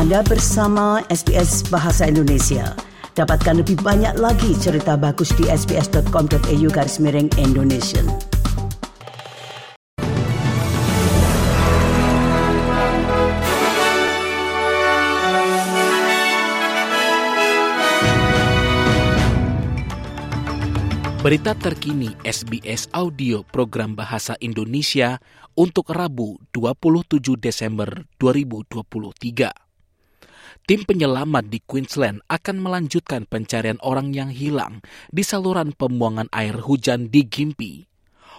Anda bersama SBS Bahasa Indonesia. Dapatkan lebih banyak lagi cerita bagus di sbs.com.au garis miring Indonesia. Berita terkini SBS Audio Program Bahasa Indonesia untuk Rabu 27 Desember 2023. Tim penyelamat di Queensland akan melanjutkan pencarian orang yang hilang di saluran pembuangan air hujan di Gympie.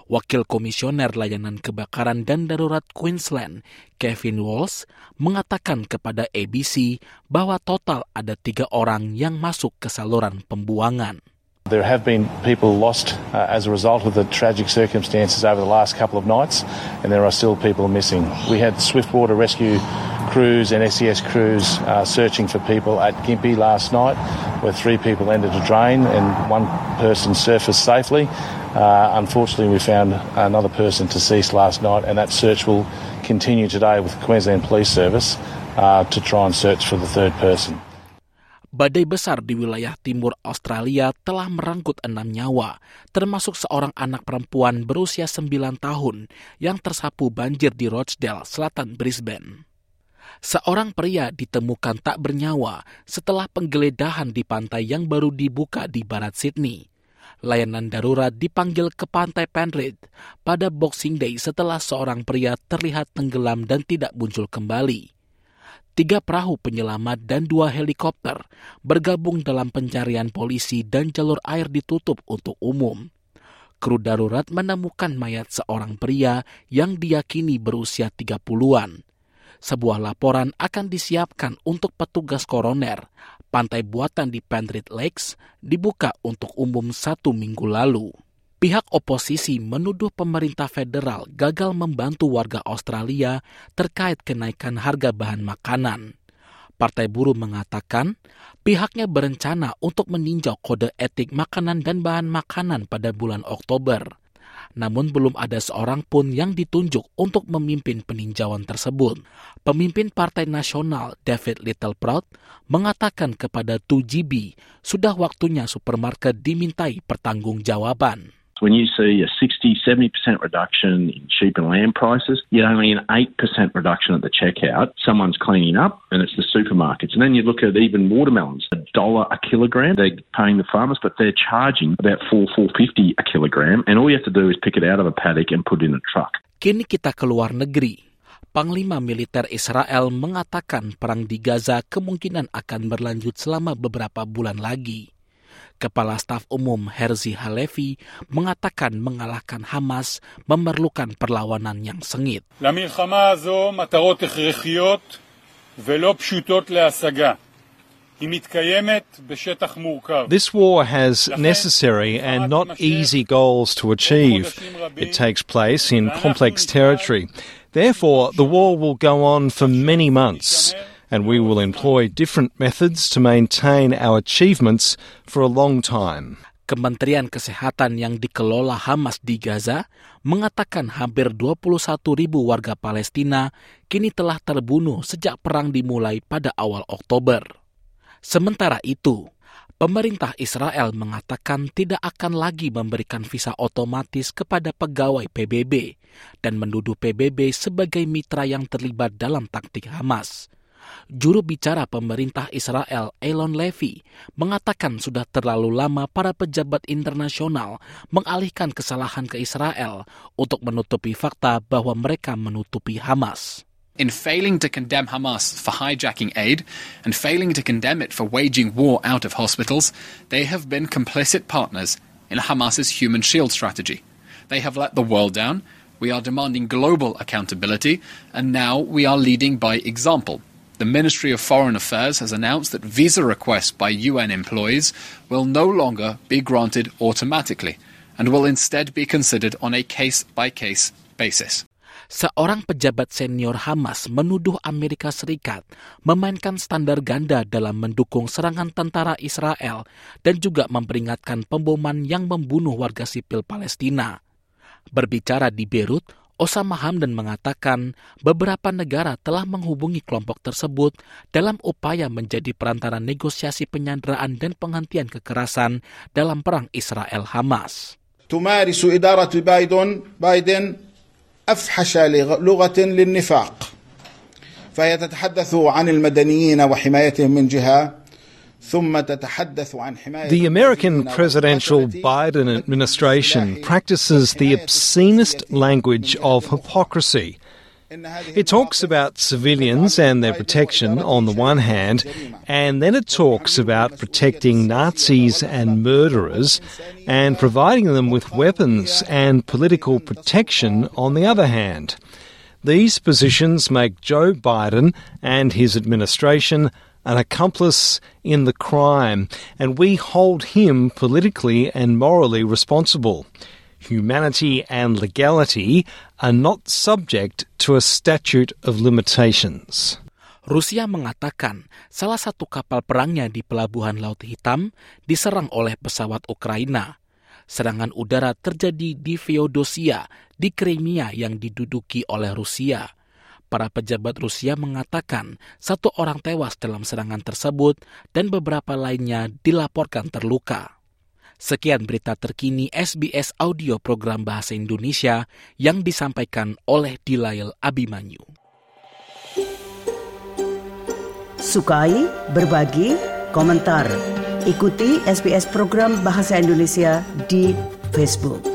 Wakil Komisioner Layanan Kebakaran dan Darurat Queensland, Kevin Walsh, mengatakan kepada ABC bahwa total ada tiga orang yang masuk ke saluran pembuangan. There have been people lost uh, as a result of the tragic circumstances over the last couple of nights, and there are still people missing. We had swiftwater rescue crews and SES crews uh, searching for people at last night, where three people entered a drain and one person surfaced safely. Uh, unfortunately, we found another person deceased last night, and that search will continue today with the Queensland Police Service uh, to try and search for the third person. badai besar di wilayah timur Australia telah merenggut enam nyawa, termasuk seorang anak perempuan berusia 9 tahun yang tersapu banjir di Rochdale, selatan Brisbane. Seorang pria ditemukan tak bernyawa setelah penggeledahan di pantai yang baru dibuka di barat Sydney. Layanan darurat dipanggil ke pantai Penrith pada Boxing Day setelah seorang pria terlihat tenggelam dan tidak muncul kembali tiga perahu penyelamat dan dua helikopter bergabung dalam pencarian polisi dan jalur air ditutup untuk umum. Kru darurat menemukan mayat seorang pria yang diyakini berusia 30-an. Sebuah laporan akan disiapkan untuk petugas koroner. Pantai buatan di Penrith Lakes dibuka untuk umum satu minggu lalu. Pihak oposisi menuduh pemerintah federal gagal membantu warga Australia terkait kenaikan harga bahan makanan. Partai Buruh mengatakan pihaknya berencana untuk meninjau kode etik makanan dan bahan makanan pada bulan Oktober. Namun belum ada seorang pun yang ditunjuk untuk memimpin peninjauan tersebut. Pemimpin Partai Nasional David Littleproud mengatakan kepada 2GB sudah waktunya supermarket dimintai pertanggungjawaban. When you see a 60, 70% reduction in sheep and lamb prices, yet only an 8% reduction at the checkout, someone's cleaning up and it's the supermarkets. And then you look at even watermelons, a dollar a kilogram, they're paying the farmers, but they're charging about four, four fifty a kilogram. And all you have to do is pick it out of a paddock and put it in a truck. Kini kita keluar negeri. Panglima Militer Israel mengatakan perang di Gaza kemungkinan akan berlanjut selama beberapa bulan lagi. Kepala Staf Umum Herzi Halevi mengatakan mengalahkan Hamas memerlukan perlawanan yang sengit. This war has necessary and not easy goals to achieve. It takes place in complex territory. Therefore, the war will go on for many months and we will employ different methods to maintain our achievements for a long time. Kementerian Kesehatan yang dikelola Hamas di Gaza mengatakan hampir 21 ribu warga Palestina kini telah terbunuh sejak perang dimulai pada awal Oktober. Sementara itu, pemerintah Israel mengatakan tidak akan lagi memberikan visa otomatis kepada pegawai PBB dan menuduh PBB sebagai mitra yang terlibat dalam taktik Hamas juru bicara pemerintah Israel Elon Levy mengatakan sudah terlalu lama para pejabat internasional mengalihkan kesalahan ke Israel untuk menutupi fakta bahwa mereka menutupi Hamas. In failing to condemn Hamas for hijacking aid and failing to condemn it for waging war out of hospitals, they have been complicit partners in Hamas's human shield strategy. They have let the world down. We are demanding global accountability, and now we are leading by example the Ministry of Foreign Affairs has announced that visa requests by UN employees will no longer be granted automatically and will instead be considered on a case by case basis. Seorang pejabat senior Hamas menuduh Amerika Serikat memainkan standar ganda dalam mendukung serangan tentara Israel dan juga memperingatkan pemboman yang membunuh warga sipil Palestina. Berbicara di Beirut, Osama Hamdan mengatakan beberapa negara telah menghubungi kelompok tersebut dalam upaya menjadi perantara negosiasi penyanderaan dan penghentian kekerasan dalam perang Israel-Hamas. تمارس إدارة بايدن بايدن أفحش لغة للنفاق فهي تتحدث عن المدنيين وحمايتهم من جهة The American presidential Biden administration practices the obscenest language of hypocrisy. It talks about civilians and their protection on the one hand, and then it talks about protecting Nazis and murderers and providing them with weapons and political protection on the other hand. These positions make Joe Biden and his administration an accomplice in the crime, and we hold him politically and morally responsible. Humanity and legality are not subject to a statute of limitations. Rusia mengatakan salah satu kapal perangnya di pelabuhan Laut Hitam diserang oleh pesawat Ukraina. Serangan udara terjadi di Feodosia, di Crimea yang diduduki oleh Rusia. Para pejabat Rusia mengatakan satu orang tewas dalam serangan tersebut dan beberapa lainnya dilaporkan terluka. Sekian berita terkini SBS Audio Program Bahasa Indonesia yang disampaikan oleh Dilail Abimanyu. Sukai, berbagi, komentar. Ikuti SBS Program Bahasa Indonesia di Facebook.